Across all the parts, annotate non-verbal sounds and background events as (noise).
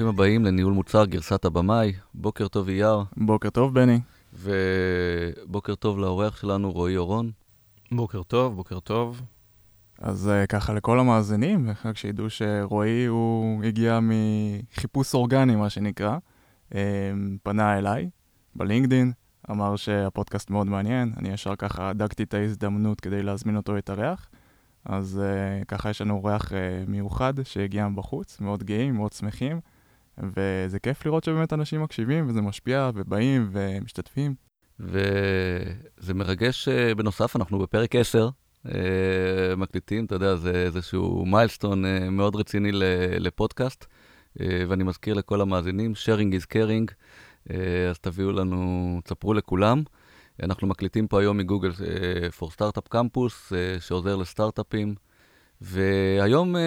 ברוכים הבאים לניהול מוצר גרסת הבמאי. בוקר טוב אייר. בוקר טוב בני. ובוקר טוב לאורח שלנו רועי אורון. בוקר טוב, בוקר טוב. אז uh, ככה לכל המאזינים, רק שידעו שרועי הוא הגיע מחיפוש אורגני, מה שנקרא, um, פנה אליי בלינקדין, אמר שהפודקאסט מאוד מעניין, אני ישר ככה דגתי את ההזדמנות כדי להזמין אותו להתארח. אז uh, ככה יש לנו אורח uh, מיוחד שהגיע מבחוץ, מאוד גאים, מאוד שמחים, וזה כיף לראות שבאמת אנשים מקשיבים וזה משפיע ובאים ומשתתפים. וזה מרגש, uh, בנוסף, אנחנו בפרק 10, uh, מקליטים, אתה יודע, זה איזשהו מיילסטון uh, מאוד רציני לפודקאסט, ואני מזכיר לכל המאזינים, sharing is caring, אז תביאו לנו, תספרו לכולם. אנחנו מקליטים פה היום מגוגל for Startup Campus, שעוזר לסטארט-אפים. והיום uh,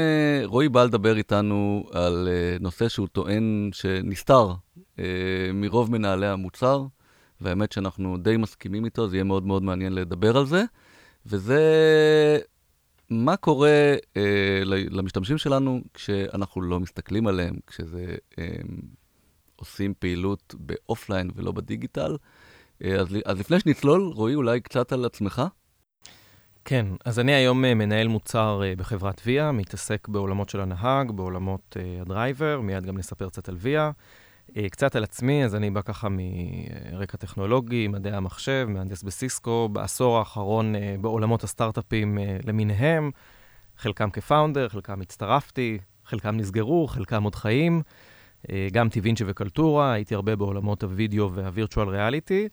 רועי בא לדבר איתנו על uh, נושא שהוא טוען שנסתר uh, מרוב מנהלי המוצר, והאמת שאנחנו די מסכימים איתו, זה יהיה מאוד מאוד מעניין לדבר על זה. וזה מה קורה למשתמשים שלנו כשאנחנו לא מסתכלים עליהם, כשזה עושים פעילות באופליין ולא בדיגיטל. אה, אז, אז לפני שנצלול, רועי, אולי קצת על עצמך? כן, אז אני היום אה, מנהל מוצר אה, בחברת ויה, מתעסק בעולמות של הנהג, בעולמות הדרייבר, מיד גם נספר קצת על ויה. קצת על עצמי, אז אני בא ככה מרקע טכנולוגי, מדעי המחשב, מהנדס בסיסקו, בעשור האחרון בעולמות הסטארט-אפים למיניהם, חלקם כפאונדר, חלקם הצטרפתי, חלקם נסגרו, חלקם עוד חיים. גם טיווינצ'י וקלטורה, הייתי הרבה בעולמות הווידאו והווירטואל ריאליטי,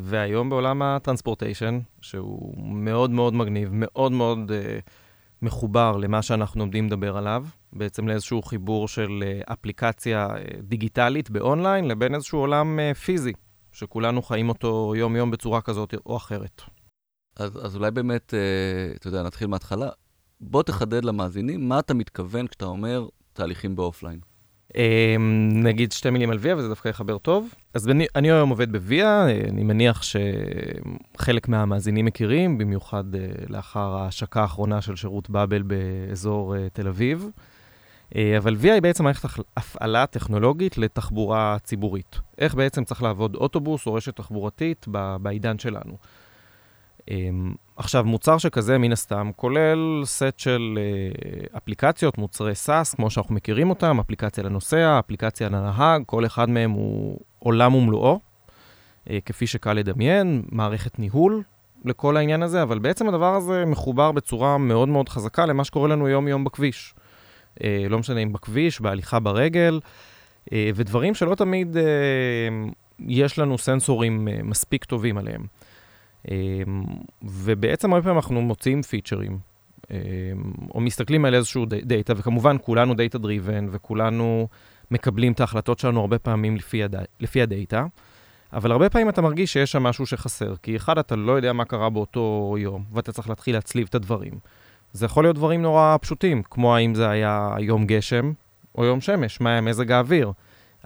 והיום בעולם הטרנספורטיישן, שהוא מאוד מאוד מגניב, מאוד מאוד uh, מחובר למה שאנחנו עומדים לדבר עליו, בעצם לאיזשהו חיבור של uh, אפליקציה דיגיטלית באונליין לבין איזשהו עולם פיזי, שכולנו חיים אותו יום-יום בצורה כזאת או אחרת. אז, אז אולי באמת, אתה יודע, נתחיל מההתחלה. בוא תחדד למאזינים מה אתה מתכוון כשאתה אומר תהליכים באופליין. אמ, נגיד שתי מילים על ויה, וזה דווקא יחבר טוב. אז אני, אני היום עובד בוויה, אני מניח שחלק מהמאזינים מכירים, במיוחד אה, לאחר ההשקה האחרונה של שירות באבל באזור אה, תל אביב. אה, אבל ויה היא בעצם מערכת הפעלה טכנולוגית לתחבורה ציבורית. איך בעצם צריך לעבוד אוטובוס או רשת תחבורתית בעידן שלנו. אמ, עכשיו, מוצר שכזה, מן הסתם, כולל סט של uh, אפליקציות, מוצרי SaaS, כמו שאנחנו מכירים אותם, אפליקציה לנוסע, אפליקציה לנהג, כל אחד מהם הוא עולם ומלואו, uh, כפי שקל לדמיין, מערכת ניהול לכל העניין הזה, אבל בעצם הדבר הזה מחובר בצורה מאוד מאוד חזקה למה שקורה לנו יום-יום בכביש. Uh, לא משנה אם בכביש, בהליכה ברגל, ודברים שלא תמיד יש לנו סנסורים מספיק טובים עליהם. אמ, ובעצם הרבה פעמים אנחנו מוציאים פיצ'רים, אמ, או מסתכלים על איזשהו data, וכמובן כולנו data driven, וכולנו מקבלים את ההחלטות שלנו הרבה פעמים לפי, הד... לפי ה data, אבל הרבה פעמים אתה מרגיש שיש שם משהו שחסר, כי אחד, אתה לא יודע מה קרה באותו יום, ואתה צריך להתחיל להצליב את הדברים. זה יכול להיות דברים נורא פשוטים, כמו האם זה היה יום גשם או יום שמש, מה היה מזג האוויר.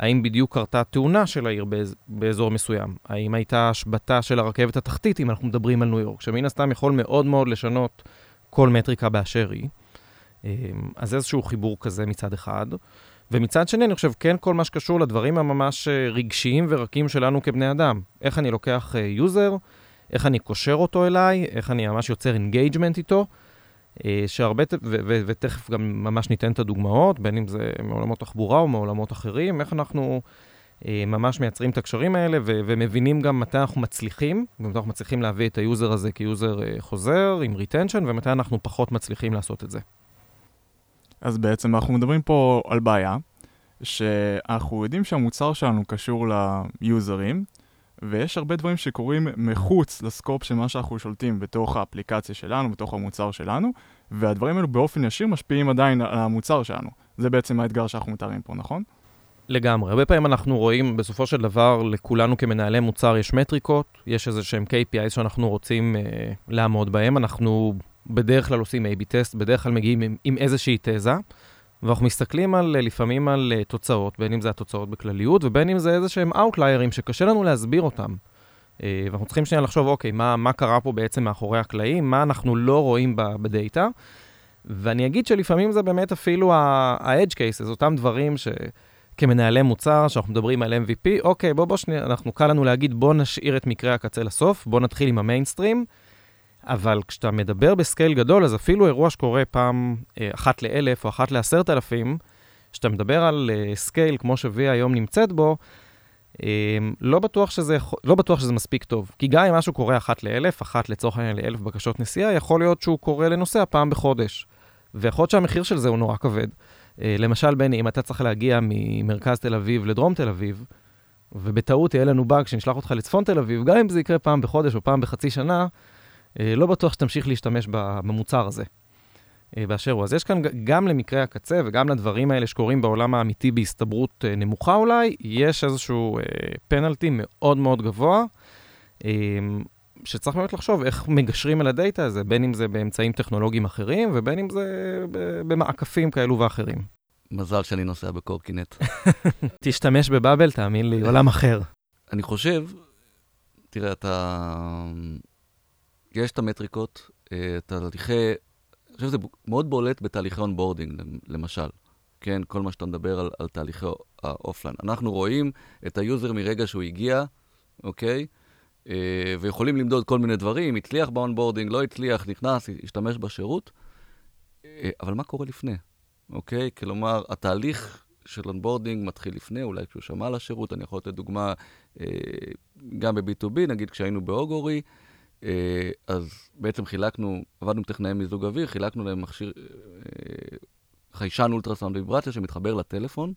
האם בדיוק קרתה תאונה של העיר באז, באזור מסוים? האם הייתה השבתה של הרכבת התחתית, אם אנחנו מדברים על ניו יורק, שמן הסתם יכול מאוד מאוד לשנות כל מטריקה באשר היא. אמ, אז איזשהו חיבור כזה מצד אחד. ומצד שני, אני חושב, כן כל מה שקשור לדברים הממש אה, רגשיים ורכים שלנו כבני אדם. איך אני לוקח user, אה, איך אני קושר אותו אליי, איך אני ממש יוצר engagement איתו. אה, שהרבה, ותכף גם ממש ניתן את הדוגמאות, בין אם זה מעולמות תחבורה או מעולמות אחרים, איך אנחנו אה, ממש מייצרים את הקשרים האלה ומבינים גם מתי אנחנו מצליחים, ומתי אנחנו מצליחים להביא את ה user הזה כ user אה, חוזר עם retention, ומתי אנחנו פחות מצליחים לעשות את זה. אז בעצם אנחנו מדברים פה על בעיה, שאנחנו יודעים שהמוצר שלנו קשור ליוזרים, ויש הרבה דברים שקורים מחוץ ל scope של מה שאנחנו שולטים בתוך האפליקציה שלנו, בתוך המוצר שלנו, והדברים האלו באופן ישיר משפיעים עדיין על המוצר שלנו. זה בעצם האתגר שאנחנו מתארים פה, נכון? לגמרי. הרבה פעמים אנחנו רואים, בסופו של דבר, לכולנו כמנהלי מוצר יש מטריקות, יש איזה שהם KPIs שאנחנו רוצים אה, לעמוד בהם. אנחנו בדרך כלל עושים A-B טסט, בדרך כלל מגיעים עם, עם איזושהי תזה. ואנחנו מסתכלים על, לפעמים על uh, תוצאות, בין אם זה התוצאות בכלליות, ובין אם זה איזה שהם אאוטליירים שקשה לנו להסביר אותם. Uh, ואנחנו צריכים שנייה לחשוב, אוקיי, מה, מה קרה פה בעצם מאחורי הקלעים, מה אנחנו לא רואים בדאטה. ואני אגיד שלפעמים זה באמת אפילו ה-edge cases, אותם דברים ש... כמנהלי מוצר, שאנחנו מדברים על MVP, אוקיי, בוא, בוא שנייה, אנחנו, קל לנו להגיד, בוא נשאיר את מקרה הקצה לסוף, בוא נתחיל עם המיינסטרים, אבל כשאתה מדבר ב scale גדול, אז אפילו אירוע שקורה פעם אה, אחת לאלף או אחת לעשרת אלפים, כשאתה מדבר על אה, scale כמו ש Via היום נמצאת בו, אה, לא, בטוח שזה, לא בטוח שזה מספיק טוב. כי גם אם משהו קורה אחת לאלף, אחת לצורך העניין לאלף בקשות נסיעה, יכול להיות שהוא קורה לנוסע פעם בחודש. ויכול להיות שהמחיר של זה הוא נורא כבד. אה, למשל, בני, אם אתה צריך להגיע ממרכז תל אביב לדרום תל אביב, ובטעות יהיה לנו באג שנשלח אותך לצפון תל אביב, גם אם זה יקרה פעם בחודש או פעם בחצי שנה, לא בטוח שתמשיך להשתמש במוצר הזה אה, באשר הוא. אז יש כאן גם למקרה הקצה וגם לדברים האלה שקורים בעולם האמיתי בהסתברות נמוכה אולי, יש איזשהו פנלטי מאוד מאוד גבוה. שצריך באמת לחשוב איך מגשרים על ה data הזה, בין אם זה באמצעים טכנולוגיים אחרים, ובין אם זה במעקפים כאלו ואחרים. מזל שאני נוסע בקורקינט. (laughs) תשתמש ב Bubble, תאמין לי, עולם אחר. אני חושב, תראה, אתה... יש את המטריקות, אה, תהליכי... אני חושב שזה מאוד בולט בתהליכי onboarding, למשל. כן, כל מה שאתה מדבר על, על תהליכי ה offline. אנחנו רואים את ה user מרגע שהוא הגיע, אוקיי? אה, ויכולים למדוד כל מיני דברים, הצליח ב onboarding, לא הצליח, נכנס, השתמש בשירות, אה, אבל מה קורה לפני, אוקיי? כלומר, התהליך של onboarding מתחיל לפני, אולי כשהוא שמע על השירות, אני יכול לתת דוגמה גם ב-B2B, נגיד כשהיינו ב Augury, אז בעצם חילקנו, עבדנו עם טכנאי מיזוג אוויר, חילקנו להם מכשיר, חיישן אולטרסאונד ויברציה שמתחבר לטלפון,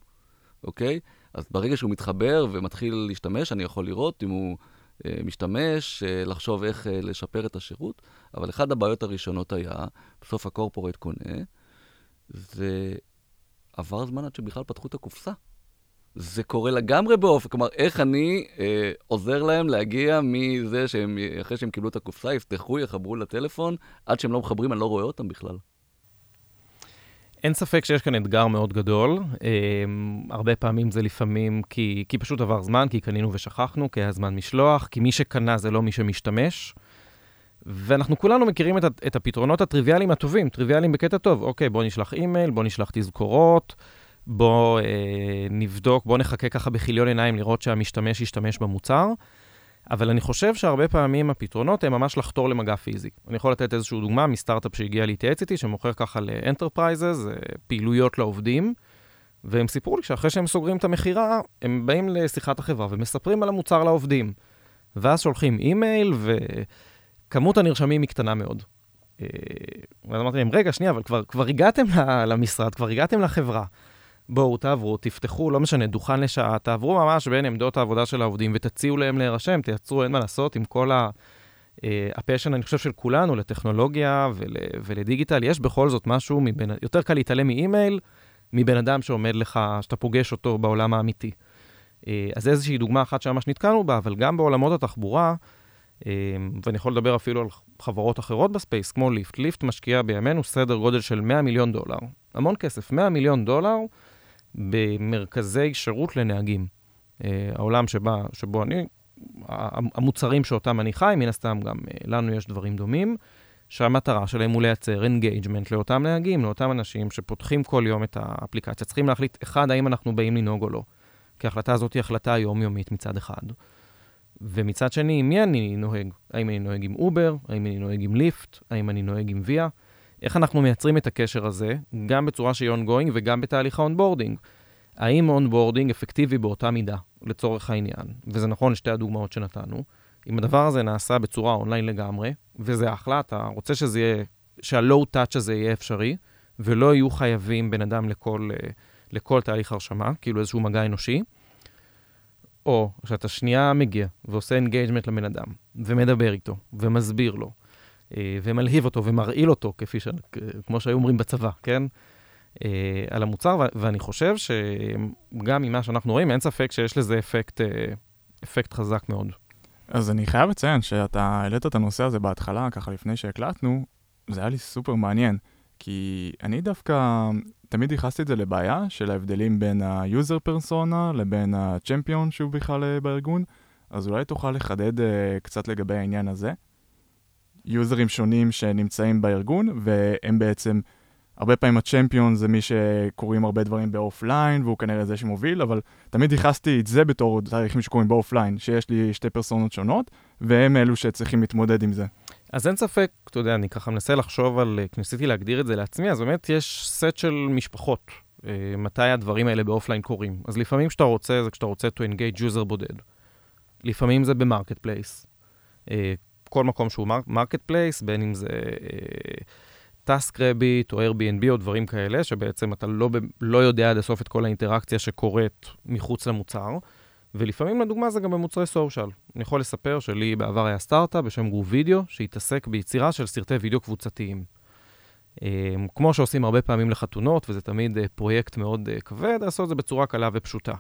אוקיי? אז ברגע שהוא מתחבר ומתחיל להשתמש, אני יכול לראות אם הוא אה, משתמש, אה, לחשוב איך אה, לשפר את השירות, אבל אחת הבעיות הראשונות היה, בסוף הקורפורט קונה, זה עבר זמן עד שבכלל פתחו את הקופסה. זה קורה לגמרי באופן, כלומר, איך אני אה, עוזר להם להגיע מזה שהם, אחרי שהם קיבלו את הקופסה, יפתחו, יחברו לטלפון, עד שהם לא מחברים, אני לא רואה אותם בכלל. אין ספק שיש כאן אתגר מאוד גדול. אה, הרבה פעמים זה לפעמים כי, כי פשוט עבר זמן, כי קנינו ושכחנו, כי היה זמן משלוח, כי מי שקנה זה לא מי שמשתמש. ואנחנו כולנו מכירים את, את הפתרונות הטריוויאליים הטובים, טריוויאליים בקטע טוב. אוקיי, בוא נשלח אימייל, בוא נשלח תזכורות, בוא אה, נבדוק, בוא נחכה ככה בכיליון עיניים לראות שהמשתמש ישתמש במוצר. אבל אני חושב שהרבה פעמים הפתרונות הם ממש לחתור למגע פיזי. אני יכול לתת איזושהי דוגמה מסטארט-אפ שהגיע להתייעץ איתי, שמוכר ככה ל enterprises, אה, פעילויות לעובדים, והם סיפרו לי שאחרי שהם סוגרים את המכירה, הם באים לשיחת החברה ומספרים על המוצר לעובדים. ואז שולחים אימייל, וכמות הנרשמים היא קטנה מאוד. אה, ואז אמרתי להם, רגע, שנייה, אבל כבר, כבר הגעתם למשרד, כבר הגעתם לחברה. בואו, תעברו, תפתחו, לא משנה, דוכן לשעה, תעברו ממש בין עמדות העבודה של העובדים ותציעו להם להירשם, תייצרו, אין מה לעשות, עם כל ה... ה passion, אה, אני חושב, של כולנו לטכנולוגיה ול, ולדיגיטל, יש בכל זאת משהו, מבין, יותר קל להתעלם מאימייל מבן אדם שעומד לך, שאתה פוגש אותו בעולם האמיתי. אה, אז איזושהי דוגמה אחת שממש נתקענו בה, אבל גם בעולמות התחבורה, אה, ואני יכול לדבר אפילו על חברות אחרות ב space, כמו Lyft. Lyft משקיע בימינו סדר גודל של 100 מיליון דולר. המון כסף, 100 מיליון דולר במרכזי שירות לנהגים. אה, העולם שבה, שבו אני, המוצרים שאותם אני חי, מן הסתם גם אה, לנו יש דברים דומים, שהמטרה שלהם הוא לייצר engagement לאותם נהגים, לאותם אנשים שפותחים כל יום את האפליקציה. צריכים להחליט, אחד, האם אנחנו באים לנהוג או לא. כי ההחלטה הזאת היא החלטה יומיומית מצד אחד. ומצד שני, מי אני נוהג? האם אני נוהג עם אובר? האם אני נוהג עם ליפט? האם אני נוהג עם ויה? איך אנחנו מייצרים את הקשר הזה, גם בצורה שהיא ongoing וגם בתהליך ה onboarding. האם onboarding אפקטיבי באותה מידה, לצורך העניין, וזה נכון לשתי הדוגמאות שנתנו, אם הדבר הזה נעשה בצורה אונליין לגמרי, וזה אחלה, אתה רוצה שזה יהיה, שה low touch הזה יהיה אפשרי, ולא יהיו חייבים בן אדם לכל, אה, לכל תהליך הרשמה, כאילו איזשהו מגע אנושי, או שאתה שנייה מגיע ועושה engagement לבן אדם, ומדבר איתו, ומסביר לו, ומלהיב אותו ומרעיל אותו, כפי ש... כמו שהיו אומרים בצבא, כן? אה, על המוצר, ואני חושב שגם ממה שאנחנו רואים, אין ספק שיש לזה אפקט, אה, אפקט חזק מאוד. אז אני חייב לציין שאתה העלית את הנושא הזה בהתחלה, ככה לפני שהקלטנו, זה היה לי סופר מעניין, כי אני דווקא תמיד ייחסתי את זה לבעיה של ההבדלים בין ה-user פרסונה לבין ה-champion שהוא בכלל בארגון, אז אולי תוכל לחדד קצת לגבי העניין הזה. יוזרים שונים שנמצאים בארגון, והם בעצם הרבה פעמים ה champion זה מי שקוראים הרבה דברים באופליין, והוא כנראה זה שמוביל, אבל תמיד ייחסתי את זה בתור תהליכים שקורים באופליין, שיש לי שתי פרסונות שונות, והם אלו שצריכים להתמודד עם זה. אז אין ספק, אתה יודע, אני ככה מנסה לחשוב על, ניסיתי להגדיר את זה לעצמי, אז באמת יש סט של משפחות, אה, מתי הדברים האלה באופליין קורים. אז לפעמים כשאתה רוצה, זה כשאתה רוצה to engage user בודד. לפעמים זה ב marketplace. אה, כל מקום שהוא marketplace, בין אם זה Task אה, Rabbit או Airbnb או דברים כאלה, שבעצם אתה לא, לא יודע עד הסוף את כל האינטראקציה שקורית מחוץ למוצר. ולפעמים, לדוגמה, זה גם במוצרי social. אני יכול לספר שלי בעבר היה סטארט-אפ בשם גרוב וידאו, שהתעסק ביצירה של סרטי וידאו קבוצתיים. אמ, כמו שעושים הרבה פעמים לחתונות, וזה תמיד אה, פרויקט מאוד אה, כבד, לעשות את זה בצורה קלה ופשוטה.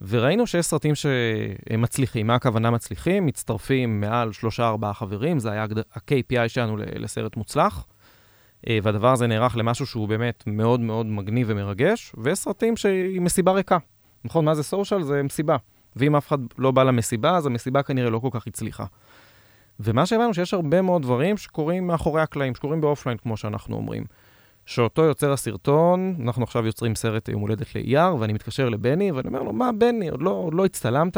וראינו שיש סרטים שמצליחים. מה הכוונה מצליחים? מצטרפים מעל שלושה-ארבעה חברים, זה היה ה-KPI שלנו לסרט מוצלח. אה, והדבר הזה נערך למשהו שהוא באמת מאוד מאוד מגניב ומרגש, ויש סרטים שהיא מסיבה ריקה. נכון, מה זה סושיאל? זה מסיבה. ואם אף אחד לא בא למסיבה, אז המסיבה כנראה לא כל כך הצליחה. ומה שהבנו, שיש הרבה מאוד דברים שקורים מאחורי הקלעים, שקורים באופליין, כמו שאנחנו אומרים. שאותו יוצר הסרטון, אנחנו עכשיו יוצרים סרט יום הולדת לאייר, ואני מתקשר לבני, ואני אומר לו, מה, בני, עוד לא, עוד לא הצטלמת?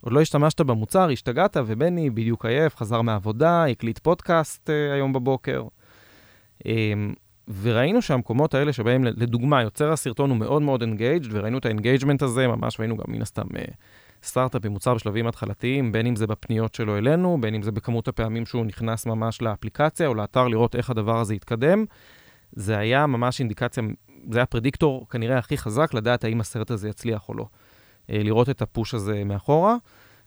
עוד לא השתמשת במוצר, השתגעת, ובני בדיוק עייף, חזר מהעבודה, הקליט פודקאסט אה, היום בבוקר. אמ, וראינו שהמקומות האלה שבהם, לדוגמה, יוצר הסרטון הוא מאוד מאוד engaged, וראינו את ה engagement הזה, ממש ראינו גם מן הסתם אה, סטארט-אפ עם מוצר בשלבים התחלתיים, בין אם זה בפניות שלו אלינו, בין אם זה בכמות הפעמים שהוא נכנס ממש לאפליקציה או לאתר לראות איך הדבר הזה יתקדם. זה היה ממש אינדיקציה, זה היה predictor כנראה הכי חזק לדעת האם הסרט הזה יצליח או לא. אה, לראות את ה push הזה מאחורה,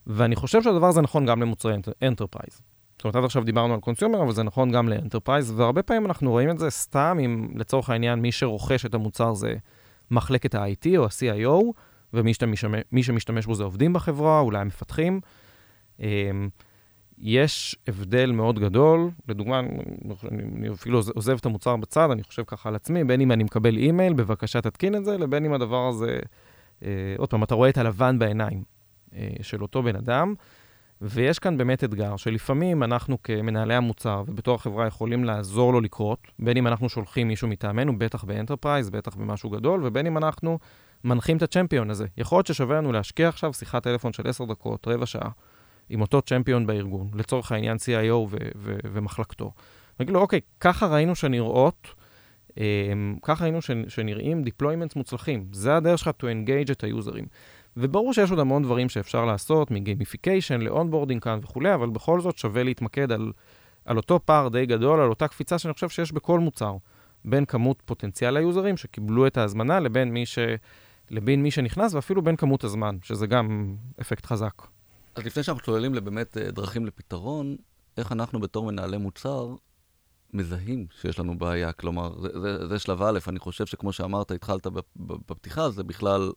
ואני חושב שהדבר הזה נכון גם למוצרי enterprise. זאת אומרת, עד עכשיו דיברנו על consumer, אבל זה נכון גם ל enterprise, והרבה פעמים אנחנו רואים את זה סתם אם לצורך העניין מי שרוכש את המוצר זה מחלקת ה-IT או ה-CIO, ומי שמשתמש, שמשתמש בו זה עובדים בחברה, אולי המפתחים. יש הבדל מאוד גדול, לדוגמה, אני, אני אפילו עוזב את המוצר בצד, אני חושב ככה על עצמי, בין אם אני מקבל אימייל, בבקשה תתקין את זה, לבין אם הדבר הזה, אה, עוד פעם, אתה רואה את הלבן בעיניים אה, של אותו בן אדם, ויש כאן באמת אתגר, שלפעמים אנחנו כמנהלי המוצר ובתור החברה יכולים לעזור לו לקרות, בין אם אנחנו שולחים מישהו מטעמנו, בטח ב enterprise, בטח במשהו גדול, ובין אם אנחנו מנחים את ה champion הזה. יכול להיות ששווה לנו להשקיע עכשיו שיחת טלפון של 10 דקות, רבע שעה, עם אותו champion בארגון, לצורך העניין CIO ו- ו- ומחלקתו. נגיד לו, אוקיי, ככה ראינו שנראות, אמ, ככה ראינו ש- שנראים deployments מוצלחים. זה הדרך שלך to engage את היוזרים. וברור שיש עוד המון דברים שאפשר לעשות, מ gamification ל onboarding כאן וכולי, אבל בכל זאת שווה להתמקד על, על אותו פער די גדול, על אותה קפיצה שאני חושב שיש בכל מוצר, בין כמות פוטנציאל היוזרים שקיבלו את ההזמנה לבין מי ש... לבין מי שנכנס, ואפילו בין כמות הזמן, שזה גם אפקט חזק. אז לפני שאנחנו צוללים לבאמת אה, דרכים לפתרון, איך אנחנו בתור מנהלי מוצר מזהים שיש לנו בעיה? כלומר, זה, זה, זה שלב א', אני חושב שכמו שאמרת, התחלת בפתיחה, זה בכלל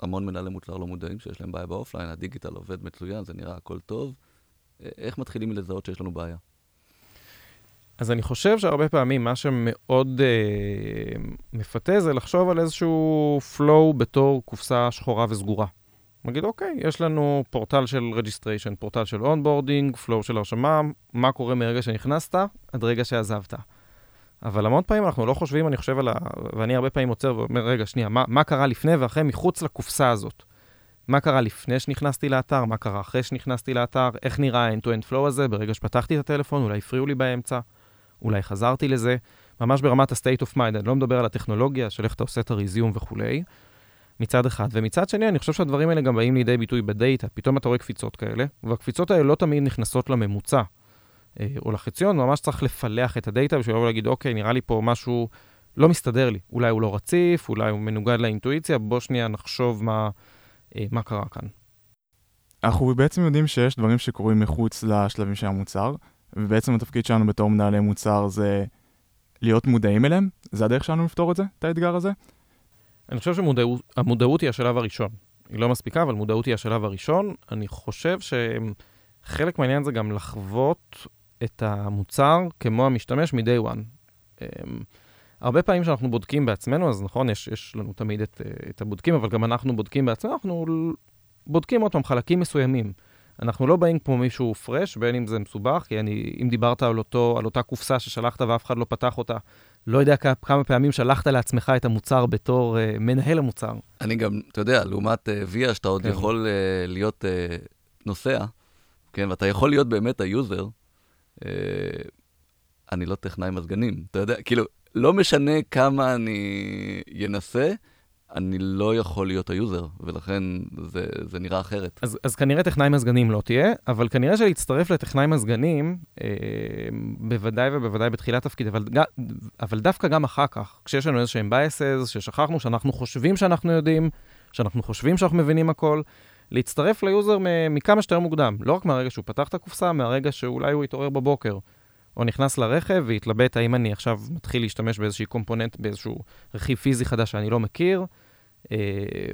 המון מנהלי מוצר לא מודעים שיש להם בעיה באופליין, הדיגיטל עובד מצוין, זה נראה הכל טוב. אה, איך מתחילים לזהות שיש לנו בעיה? אז אני חושב שהרבה פעמים מה שמאוד אה, מפתה זה לחשוב על איזשהו flow בתור קופסה שחורה וסגורה. נגיד, אוקיי, יש לנו פורטל של registration, פורטל של onboarding, flow של הרשמה, מה קורה מרגע שנכנסת עד רגע שעזבת. אבל המון פעמים אנחנו לא חושבים, אני חושב על ה... ואני הרבה פעמים עוצר ואומר, רגע, שנייה, מה, מה קרה לפני ואחרי מחוץ לקופסה הזאת? מה קרה לפני שנכנסתי לאתר? מה קרה אחרי שנכנסתי לאתר? איך נראה ה-end-to-end flow הזה ברגע שפתחתי את הטלפון? אולי הפריעו לי באמצע? אולי חזרתי לזה, ממש ברמת ה-state of mind, אני לא מדבר על הטכנולוגיה של איך אתה עושה את ה resume וכולי, מצד אחד. ומצד שני, אני חושב שהדברים האלה גם באים לידי ביטוי בדאטה, פתאום אתה רואה קפיצות כאלה, והקפיצות האלה לא תמיד נכנסות לממוצע אה, או לחציון, ממש צריך לפלח את הדאטה בשביל לבוא להגיד, אוקיי, נראה לי פה משהו לא מסתדר לי. אולי הוא לא רציף, אולי הוא מנוגד לאינטואיציה, בוא שנייה נחשוב מה, אה, מה קרה כאן. אנחנו בעצם יודעים שיש דברים שקורים מחוץ לשלבים של המוצר, ובעצם התפקיד שלנו בתור מנהלי מוצר זה להיות מודעים אליהם, זה הדרך שלנו לפתור את זה, את האתגר הזה. אני חושב שהמודעות היא השלב הראשון. היא לא מספיקה, אבל מודעות היא השלב הראשון. אני חושב שחלק מהעניין זה גם לחוות את המוצר כמו המשתמש מ-day one. אמ, הרבה פעמים שאנחנו בודקים בעצמנו, אז נכון, יש, יש לנו תמיד את, את הבודקים, אבל גם אנחנו בודקים בעצמנו, אנחנו בודקים עוד פעם חלקים מסוימים. אנחנו לא באים כמו מישהו פרש, בין אם זה מסובך, כי אני, אם דיברת על, אותו, על אותה קופסה ששלחת ואף אחד לא פתח אותה, לא יודע כמה פעמים שלחת לעצמך את המוצר בתור אה, מנהל המוצר. אני גם, אתה יודע, לעומת אה, ויה, שאתה עוד כן. יכול אה, להיות אה, נוסע, כן, ואתה יכול להיות באמת ה user, אה, אני לא טכנאי מזגנים, אתה יודע, כאילו, לא משנה כמה אני אנסה, אני לא יכול להיות ה user, ולכן זה, זה נראה אחרת. אז, אז כנראה טכנאי מזגנים לא תהיה, אבל כנראה שלהצטרף לטכנאי מזגנים, אה, בוודאי ובוודאי בתחילת תפקיד, אבל, אבל דווקא גם אחר כך, כשיש לנו איזשהם biases, ששכחנו שאנחנו חושבים שאנחנו יודעים, שאנחנו חושבים שאנחנו מבינים הכל, להצטרף ל user מכמה שיותר מוקדם, לא רק מהרגע שהוא פתח את הקופסה, מהרגע שאולי הוא יתעורר בבוקר. או נכנס לרכב והתלבט האם אני עכשיו מתחיל להשתמש באיזושהי component, באיזשהו רכיב פיזי חדש שאני לא מכיר,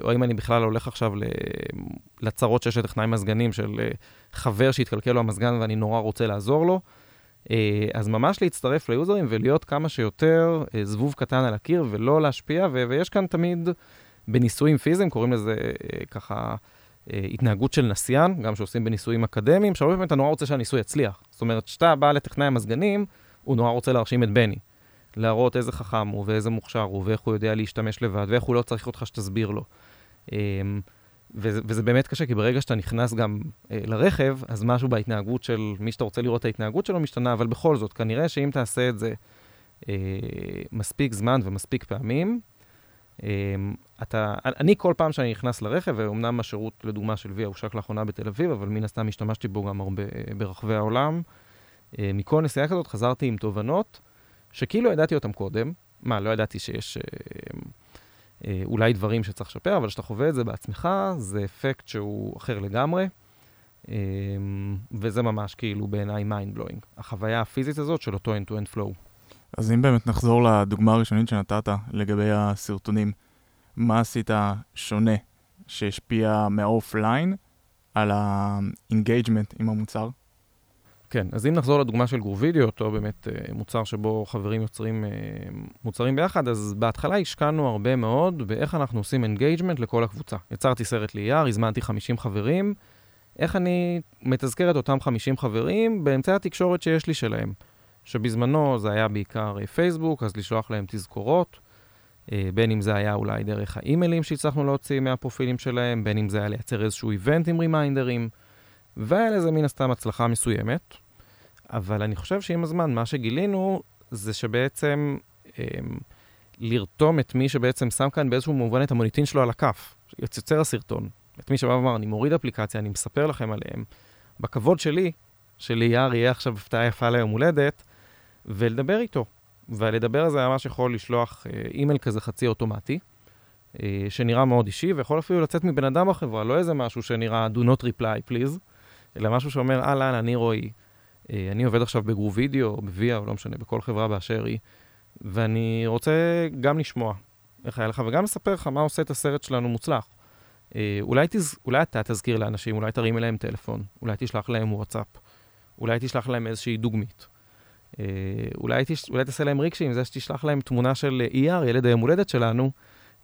או אם אני בכלל הולך עכשיו לצרות שיש לטכנאי מזגנים של אה, חבר שהתקלקל לו המזגן ואני נורא רוצה לעזור לו. אה, אז ממש להצטרף ליוזרים ולהיות כמה שיותר זבוב קטן על הקיר ולא להשפיע, ויש כאן תמיד בניסויים פיזיים, קוראים לזה ככה התנהגות של נסיין, גם שעושים בניסויים אקדמיים, שהרבה פעמים אתה נורא רוצה שהניסוי יצליח. זאת אומרת, כשאתה בא לטכנאי המזגנים, הוא נורא רוצה להרשים את בני. להראות איזה חכם הוא ואיזה מוכשר הוא ואיך הוא יודע להשתמש לבד ואיך הוא לא צריך אותך שתסביר לו. אמ, וזה, וזה באמת קשה, כי ברגע שאתה נכנס גם אה, לרכב, אז משהו בהתנהגות של מי שאתה רוצה לראות את ההתנהגות שלו משתנה, אבל בכל זאת, כנראה שאם תעשה את זה אה, מספיק זמן ומספיק פעמים, אה, אתה, אני כל פעם שאני נכנס לרכב, ואומנם השירות, לדוגמה, של ויה הושק לאחרונה בתל אביב, אבל מן הסתם השתמשתי בו גם הרבה ברחבי העולם, אה, מכל נסיעה כזאת חזרתי עם תובנות. שכאילו ידעתי אותם קודם, מה, לא ידעתי שיש אה, אה, אולי דברים שצריך לשפר, אבל כשאתה חווה את זה בעצמך, זה אפקט שהוא אחר לגמרי, אה, וזה ממש כאילו בעיניי mind blowing. החוויה הפיזית הזאת של אותו end-to-end flow. אז אם באמת נחזור לדוגמה הראשונית שנתת לגבי הסרטונים, מה עשית שונה שהשפיע מהאופליין על ה-engagement עם המוצר? כן, אז אם נחזור לדוגמה של גרובידיו, אותו באמת אה, מוצר שבו חברים יוצרים אה, מוצרים ביחד, אז בהתחלה השקענו הרבה מאוד באיך אנחנו עושים engagement לכל הקבוצה. יצרתי סרט ליאיר, הזמנתי 50 חברים, איך אני מתזכר את אותם 50 חברים באמצעי התקשורת שיש לי שלהם. שבזמנו זה היה בעיקר אה, פייסבוק, אז לשלוח להם תזכורות, בין אם זה היה אולי דרך האימיילים שהצלחנו להוציא מהפרופילים שלהם, בין אם זה היה לייצר איזשהו event עם רימיינדרים. והיה לזה מן הסתם הצלחה מסוימת, אבל אני חושב שעם הזמן, מה שגילינו זה שבעצם אה, לרתום את מי שבעצם שם כאן באיזשהו מובן את המוניטין שלו על הכף, יוצר הסרטון, את מי שבא ואמר, אני מוריד אפליקציה, אני מספר לכם עליהם, בכבוד שלי, שליאר יהיה עכשיו הפתעה יפה ליום הולדת, ולדבר איתו. ולדבר על זה ממש יכול לשלוח אה, אימייל כזה חצי אוטומטי, אה, שנראה מאוד אישי, ויכול אפילו לצאת מבן אדם בחברה, לא איזה משהו שנראה do not reply please, אלא משהו שאומר, אהלן, אני רועי, אה, אני עובד עכשיו בגרו וידאו, או בוויה, או לא משנה, בכל חברה באשר היא, ואני רוצה גם לשמוע איך היה לך, וגם לספר לך מה עושה את הסרט שלנו מוצלח. אה, אולי, תז... אולי אתה תזכיר לאנשים, אולי תרים אליהם טלפון, אולי תשלח להם וואטסאפ, אולי תשלח להם איזושהי דוגמית. אה, אולי, תש... אולי תעשה להם רגשי עם זה שתשלח להם תמונה של ER, ילד היום הולדת שלנו,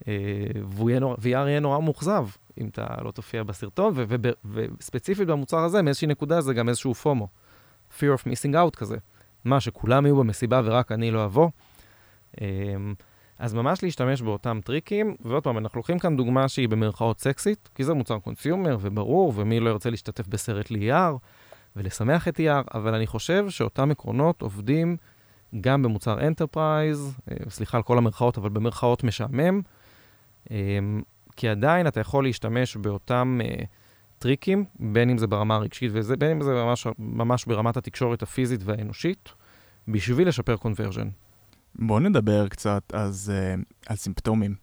ו-ER יהיה נורא מאוכזב אם אתה לא תופיע בסרטון, וספציפית במוצר הזה, מאיזושהי נקודה זה גם איזשהו FOMO. fear of missing out כזה. מה, שכולם יהיו במסיבה ורק אני לא אבוא? אמ, אז ממש להשתמש באותם טריקים, ועוד פעם, אנחנו לוקחים כאן דוגמה שהיא במרכאות סקסית, כי זה מוצר consumer וברור, ומי לא ירצה להשתתף בסרט ליאיר ולשמח את יאיר, אבל אני חושב שאותם עקרונות עובדים גם במוצר enterprise, אה, סליחה על כל המרכאות, אבל במרכאות משעמם, אמ, כי עדיין אתה יכול להשתמש באותם uh, טריקים, בין אם זה ברמה הרגשית ובין אם זה ממש, ממש ברמת התקשורת הפיזית והאנושית, בשביל לשפר conversion. בואו נדבר קצת אז, uh, על סימפטומים.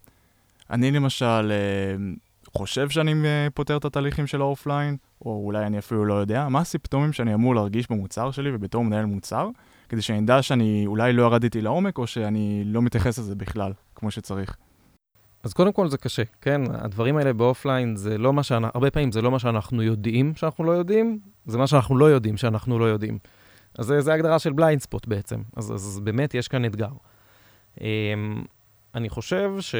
אני למשל uh, חושב שאני uh, פותר את התהליכים של האופליין, או אולי אני אפילו לא יודע, מה הסימפטומים שאני אמור להרגיש במוצר שלי ובתור מנהל מוצר, כדי שאני אדע שאני אולי לא ירדתי לעומק, או שאני לא מתייחס לזה בכלל, כמו שצריך. אז קודם כל זה קשה, כן? הדברים האלה באופליין זה לא מה שאנחנו, הרבה פעמים זה לא מה שאנחנו יודעים שאנחנו לא יודעים, זה מה שאנחנו לא יודעים שאנחנו לא יודעים. אז זה, הגדרה של blind spot בעצם, אז, אז באמת יש כאן אתגר. Um, אני חושב ש...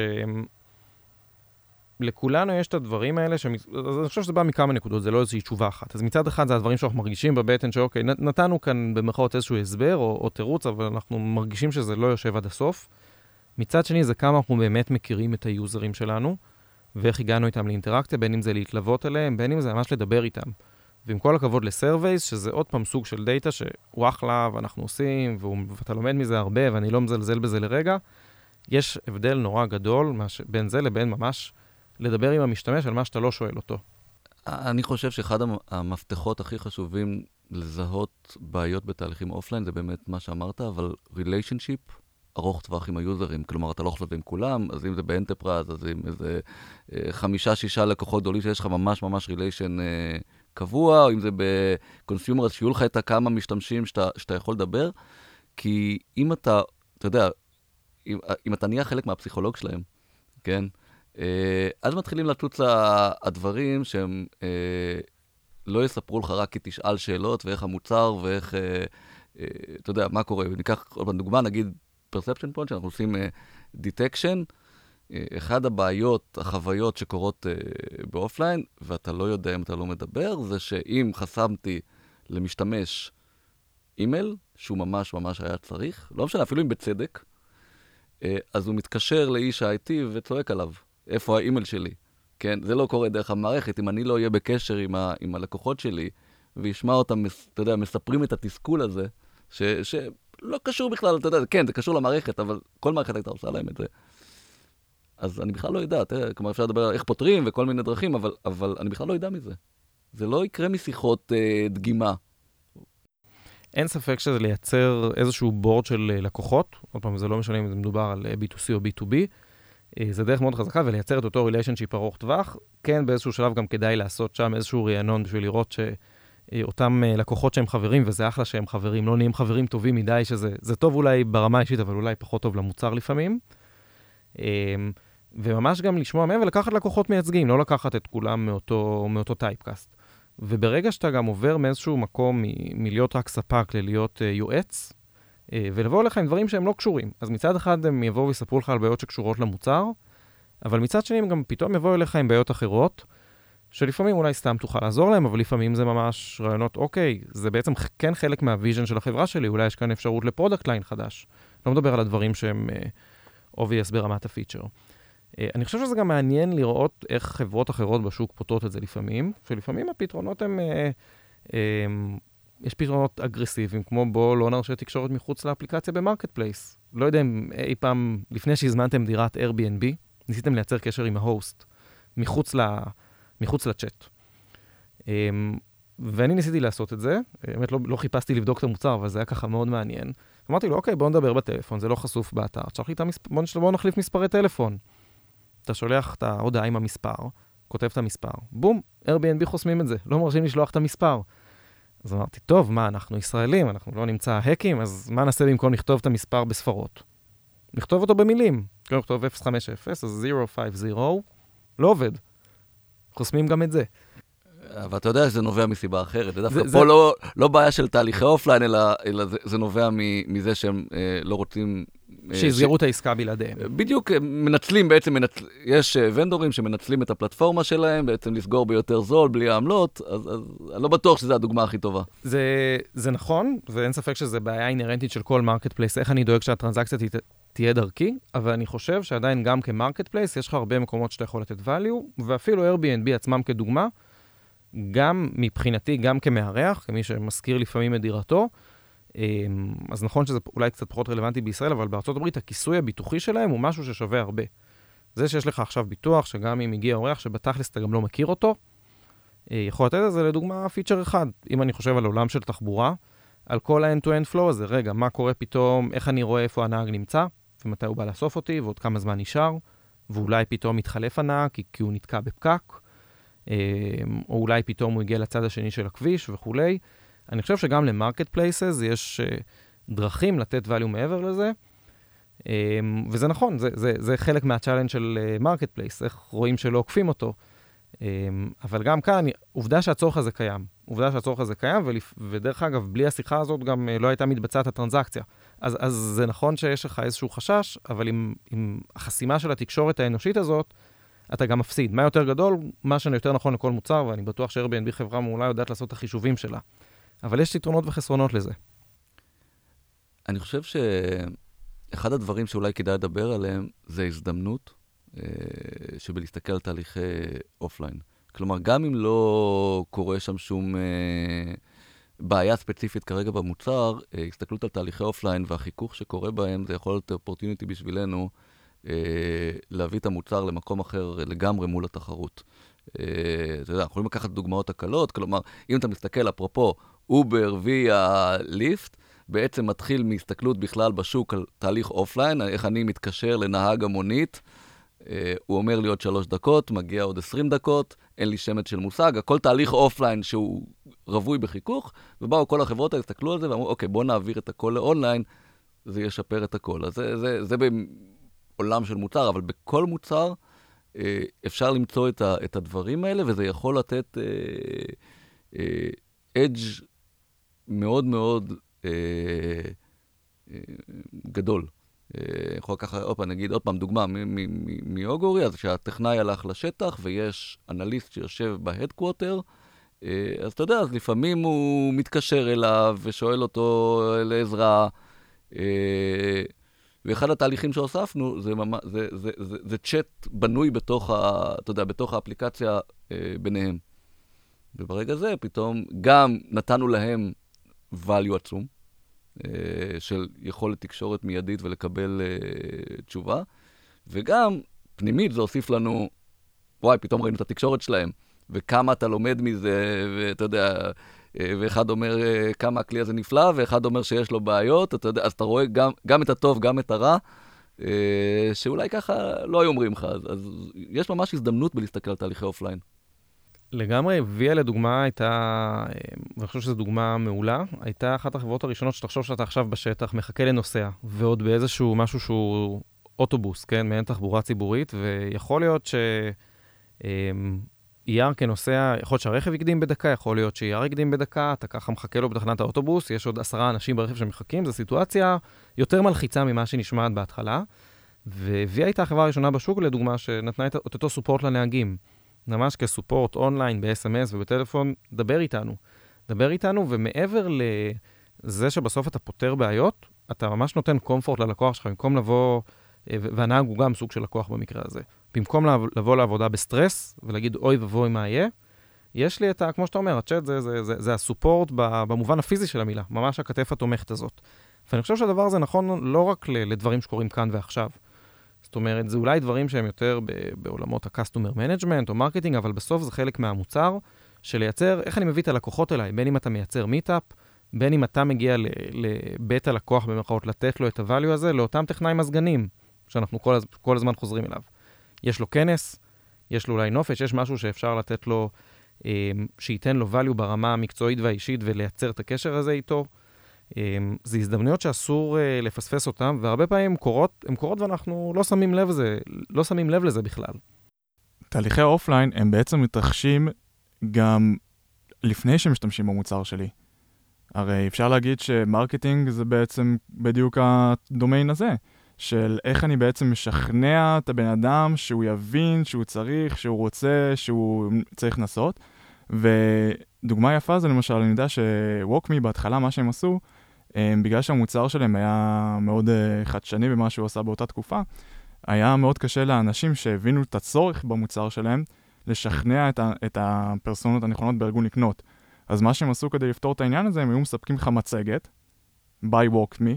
לכולנו יש את הדברים האלה, שמצ... אז אני חושב שזה בא מכמה נקודות, זה לא איזושהי תשובה אחת. אז מצד אחד זה הדברים שאנחנו מרגישים בבטן, שאוקיי, נתנו כאן במרכאות איזשהו הסבר או, או תירוץ, אבל אנחנו מרגישים שזה לא יושב עד הסוף. מצד שני, זה כמה אנחנו באמת מכירים את היוזרים שלנו, ואיך הגענו איתם לאינטראקציה, בין אם זה להתלוות אליהם, בין אם זה ממש לדבר איתם. ועם כל הכבוד ל-surveys, שזה עוד פעם סוג של דאטה שהוא אחלה, ואנחנו עושים, ואתה לומד מזה הרבה, ואני לא מזלזל בזה לרגע, יש הבדל נורא גדול מש... בין זה לבין ממש לדבר עם המשתמש על מה שאתה לא שואל אותו. אני חושב שאחד המפתחות הכי חשובים לזהות בעיות בתהליכים offline זה באמת מה שאמרת, אבל relationship ארוך טווח עם היוזרים. כלומר, אתה לא יכול לעשות עם כולם, אז אם זה ב-enterprise, אז עם איזה חמישה-שישה לקוחות גדולים שיש לך ממש ממש relation אה, קבוע, או אם זה ב-consumer, אז שיהיו לך את הכמה משתמשים שאתה, שאתה יכול לדבר. כי אם אתה, אתה יודע, אם, אם אתה נהיה חלק מהפסיכולוג שלהם, כן? אה, אז מתחילים לצוץ הדברים שהם אה, לא יספרו לך רק כי תשאל שאלות ואיך המוצר ואיך, אתה יודע, מה קורה. וניקח עוד פעם דוגמה, נגיד perception point, שאנחנו עושים detection. אחד הבעיות, החוויות שקורות באופליין, ואתה לא יודע אם אתה לא מדבר, זה שאם חסמתי למשתמש אימייל, שהוא ממש ממש היה צריך, לא משנה, אפילו אם בצדק, אז הוא מתקשר לאיש ה-IT וצועק עליו. איפה האימייל שלי, כן? זה לא קורה דרך המערכת. אם אני לא אהיה בקשר עם, ה, עם הלקוחות שלי, וישמע אותם, אתה יודע, מספרים את התסכול הזה, ש, שלא קשור בכלל, אתה יודע, כן, זה קשור למערכת, אבל כל מערכת הייתה עושה להם את זה. אז אני בכלל לא יודע, תראה, כלומר, אפשר לדבר על איך פותרים וכל מיני דרכים, אבל, אבל אני בכלל לא יודע מזה. זה לא יקרה משיחות אה, דגימה. אין ספק שזה לייצר איזשהו בורד של אה, לקוחות, עוד פעם, זה לא משנה אם זה מדובר על אה, B2C או B2B, אה, זה דרך מאוד חזקה ולייצר את אותו ריליישנשיפ ארוך טווח. כן, באיזשהו שלב גם כדאי לעשות שם איזשהו רענון בשביל לראות שאותם אה, לקוחות שהם חברים, וזה אחלה שהם חברים, לא נהיים חברים טובים מדי, שזה טוב אולי ברמה האישית, אבל אולי פחות טוב למוצר לפעמים. אמ, וממש גם לשמוע מהם ולקחת לקוחות מייצגים, לא לקחת את כולם מאותו, מאותו טייפקאסט. וברגע שאתה גם עובר מאיזשהו מקום מ- מלהיות רק ספק ללהיות uh, יועץ, אה, ולבוא אליך עם דברים שהם לא קשורים. אז מצד אחד הם יבואו ויספרו לך על בעיות שקשורות למוצר, אבל מצד שני הם גם פתאום יבואו אליך עם בעיות אחרות, שלפעמים אולי סתם תוכל לעזור להם, אבל לפעמים זה ממש רעיונות, אוקיי, זה בעצם כן חלק מה-vision של החברה שלי, אולי יש כאן אפשרות ל-product line חדש. לא מדבר על הדברים שהם uh, obvious ברמת ה-feature. Uh, אני חושב שזה גם מעניין לראות איך חברות אחרות בשוק פותרות את זה לפעמים, שלפעמים הפתרונות הם... Uh, uh, יש פתרונות אגרסיביים, כמו בוא לא נרשה תקשורת מחוץ לאפליקציה ב-marketplace. לא יודע אם אי פעם, לפני שהזמנתם דירת Airbnb, ניסיתם לייצר קשר עם ההוסט, מחוץ, ל, מחוץ לצ'אט. אמ, ואני ניסיתי לעשות את זה, באמת לא, לא חיפשתי לבדוק את המוצר, אבל זה היה ככה מאוד מעניין. אמרתי לו, אוקיי, בוא נדבר בטלפון, זה לא חשוף באתר, תשלח לי את המספר, בוא, בוא נחליף מספרי טלפון. אתה שולח את ההודעה עם המספר, כותב את המספר, בום, Airbnb חוסמים את זה, לא מרשים לשלוח את המספר. אז אמרתי, טוב, מה, אנחנו ישראלים, אנחנו לא נמצא האקים, אז מה נעשה במקום לכתוב את המספר בספרות? נכתוב אותו במילים. כאילו נכתוב 050, אז 050, לא עובד. חוסמים גם את זה. אבל אתה יודע שזה נובע מסיבה אחרת. זה דווקא פה זה... לא, לא בעיה של תהליכי אופליין, אלא, אלא זה, זה נובע מזה שהם אה, לא רוצים אה, שיסגרו ש... את העסקה בלעדיהם. בדיוק, מנצלים בעצם, מנצ... יש אה, ונדורים שמנצלים את הפלטפורמה שלהם, בעצם לסגור ביותר זול, בלי העמלות, אז, אז אני לא בטוח שזו הדוגמה הכי טובה. זה, זה נכון, ואין ספק שזו בעיה אינהרנטית של כל marketplace, איך אני דואג שהטרנזקציה ת... תהיה דרכי, אבל אני חושב שעדיין גם כ-marketplace, יש לך הרבה מקומות שאתה יכול לתת value, ואפילו Airbnb עצמם כדוגמה, גם מבחינתי, גם כמארח, כמי שמשכיר לפעמים את דירתו, אמ, אז נכון שזה אולי קצת פחות רלוונטי בישראל, אבל בארצות הברית הכיסוי הביטוחי שלהם הוא משהו ששווה הרבה. זה שיש לך עכשיו ביטוח, שגם אם הגיע אורח שבתכלס אתה גם לא מכיר אותו, אה, יכול לתת את זה לדוגמה feature אחד. אם אני חושב על עולם של תחבורה, על כל ה-end-to-end flow הזה, רגע, מה קורה פתאום, איך אני רואה איפה הנהג נמצא, ומתי הוא בא לאסוף אותי, ועוד כמה זמן נשאר, ואולי פתאום מתחלף הנהג כי, כי הוא נתקע בפקק, אמ, או אולי פתאום הוא הגיע לצד השני של הכביש וכולי. אני חושב שגם ל-marketplaces יש uh, דרכים לתת value מעבר לזה, um, וזה נכון, זה, זה, זה חלק מה-challenge של market uh, place, איך רואים שלא עוקפים אותו. Um, אבל גם כאן, עובדה שהצורך הזה קיים. עובדה שהצורך הזה קיים. ודרך אגב, בלי השיחה הזאת גם uh, לא הייתה מתבצעת הטרנזקציה. אז, אז זה נכון שיש לך איזשהו חשש, אבל עם, עם החסימה של התקשורת האנושית הזאת, אתה גם מפסיד. מה יותר גדול? מה שיותר נכון לכל מוצר, ואני בטוח ש-Airbnb חברה מעולה יודעת לעשות את החישובים שלה. אבל יש יתרונות וחסרונות לזה. אני חושב שאחד הדברים שאולי כדאי לדבר עליהם זה הזדמנות אה, שבלהסתכל על תהליכי offline. כלומר, גם אם לא קורה שם שום אה, בעיה ספציפית כרגע במוצר, אה, הסתכלות על תהליכי offline והחיכוך שקורה בהם, זה יכול להיות opportunity בשבילנו אה, להביא את המוצר למקום אחר לגמרי מול התחרות. אה, אתה יודע, אנחנו יכולים לקחת דוגמאות הקלות, כלומר, אם אתה מסתכל, אפרופו, Uber ו-Via, Lyft, בעצם מתחיל מהסתכלות בכלל בשוק על תהליך offline, איך אני מתקשר לנהג המונית. Uh, הוא אומר לי עוד שלוש דקות, מגיע עוד עשרים דקות, אין לי שמץ של מושג, הכל תהליך offline שהוא רווי בחיכוך, ובאו כל החברות האלה, הסתכלו על זה ואמרו, אוקיי, בואו נעביר את הכל ל-online, זה ישפר את הכל. אז זה, זה, זה בעולם של מוצר, אבל בכל מוצר uh, אפשר למצוא את, ה, את הדברים האלה, וזה יכול לתת edge uh, uh, מאוד מאוד אה, אה, גדול. אה, יכול לקחת, עוד פעם, נגיד עוד פעם דוגמה מאוגורי, אז כשהטכנאי הלך לשטח ויש אנליסט שיושב בהדקווטר, אז אתה יודע, אז לפעמים הוא מתקשר אליו ושואל אותו לעזרה. ואחד התהליכים שהוספנו זה, ממש, זה, זה, זה, זה צ'אט בנוי בתוך, ה, אתה יודע, בתוך האפליקציה ביניהם. וברגע זה פתאום גם נתנו להם value עצום, אה, של יכולת תקשורת מיידית ולקבל אה, תשובה, וגם, פנימית זה הוסיף לנו, וואי, פתאום ראינו את התקשורת שלהם, וכמה אתה לומד מזה, ואתה יודע, אה, ואחד אומר כמה הכלי הזה נפלא, ואחד אומר שיש לו בעיות, אתה יודע, אז אתה רואה גם, גם את הטוב, גם את הרע, שאולי ככה לא היו אומרים לך. אז, אז יש ממש הזדמנות בלהסתכל על תהליכי אופליין. לגמרי, ויה לדוגמה הייתה, אה, ואני חושב שזו דוגמה מעולה, הייתה אחת החברות הראשונות שתחשוב שאתה עכשיו בשטח, מחכה לנוסע, ועוד באיזשהו משהו שהוא אוטובוס, כן, מעין תחבורה ציבורית, ויכול להיות ש... אמ, כנוסע, יכול להיות שהרכב יקדים בדקה, יכול להיות ש-ER יקדים בדקה, אתה ככה מחכה לו בתחנת האוטובוס, יש עוד עשרה אנשים ברכב שמחכים, זו סיטואציה יותר מלחיצה ממה שנשמעת בהתחלה. ו-VIA הייתה החברה הראשונה בשוק, לדוגמה, שנתנה את אותו סופורט לנהגים. ממש כסופורט אונליין, ב-SMS ובטלפון, דבר איתנו. דבר איתנו, ומעבר לזה שבסוף אתה פותר בעיות, אתה ממש נותן comfort ללקוח שלך, במקום לבוא, אה, והנהג הוא גם סוג של לקוח במקרה הזה. במקום לבוא לעבודה בסטרס ולהגיד, אוי ואבוי מה יהיה, יש לי את ה... כמו שאתה אומר, הצ'אט זה, זה, זה, זה ה-support במובן הפיזי של המילה, ממש הכתף התומכת הזאת. ואני חושב שהדבר הזה נכון לא רק לדברים שקורים כאן ועכשיו. זאת אומרת, זה אולי דברים שהם יותר בעולמות ה-customer management או מרקטינג, אבל בסוף זה חלק מהמוצר של לייצר, איך אני מביא את הלקוחות אליי, בין אם אתה מייצר meetup, בין אם אתה מגיע לבית הלקוח במירכאות, לתת לו את ה-value הזה, לאותם טכנאי מזגנים, שאנחנו כל, הז... כל הזמן חוזרים אליו. יש לו כנס, יש לו אולי נופש, יש משהו שאפשר לתת לו, אה, שייתן לו value ברמה המקצועית והאישית ולייצר את הקשר הזה איתו. אמ, זה הזדמנויות שאסור אה, לפספס אותן, והרבה פעמים הן קורות, קורות ואנחנו לא שמים לב לזה, לא שמים לב לזה בכלל. תהליכי האופליין הם בעצם מתרחשים גם לפני שמשתמשים במוצר שלי. הרי אפשר להגיד ש marketing זה בעצם בדיוק הדומיין הזה, של איך אני בעצם משכנע את הבן אדם שהוא יבין שהוא צריך, שהוא רוצה, שהוא צריך לנסות. ודוגמה יפה זה למשל, אני יודע שווקמי בהתחלה, מה שהם עשו, הם, בגלל שהמוצר שלהם היה מאוד uh, חדשני במה שהוא עשה באותה תקופה, היה מאוד קשה לאנשים שהבינו את הצורך במוצר שלהם, לשכנע את, ה, את הפרסונות הנכונות בארגון לקנות. אז מה שהם עשו כדי לפתור את העניין הזה, הם היו מספקים לך מצגת, by WalkMe,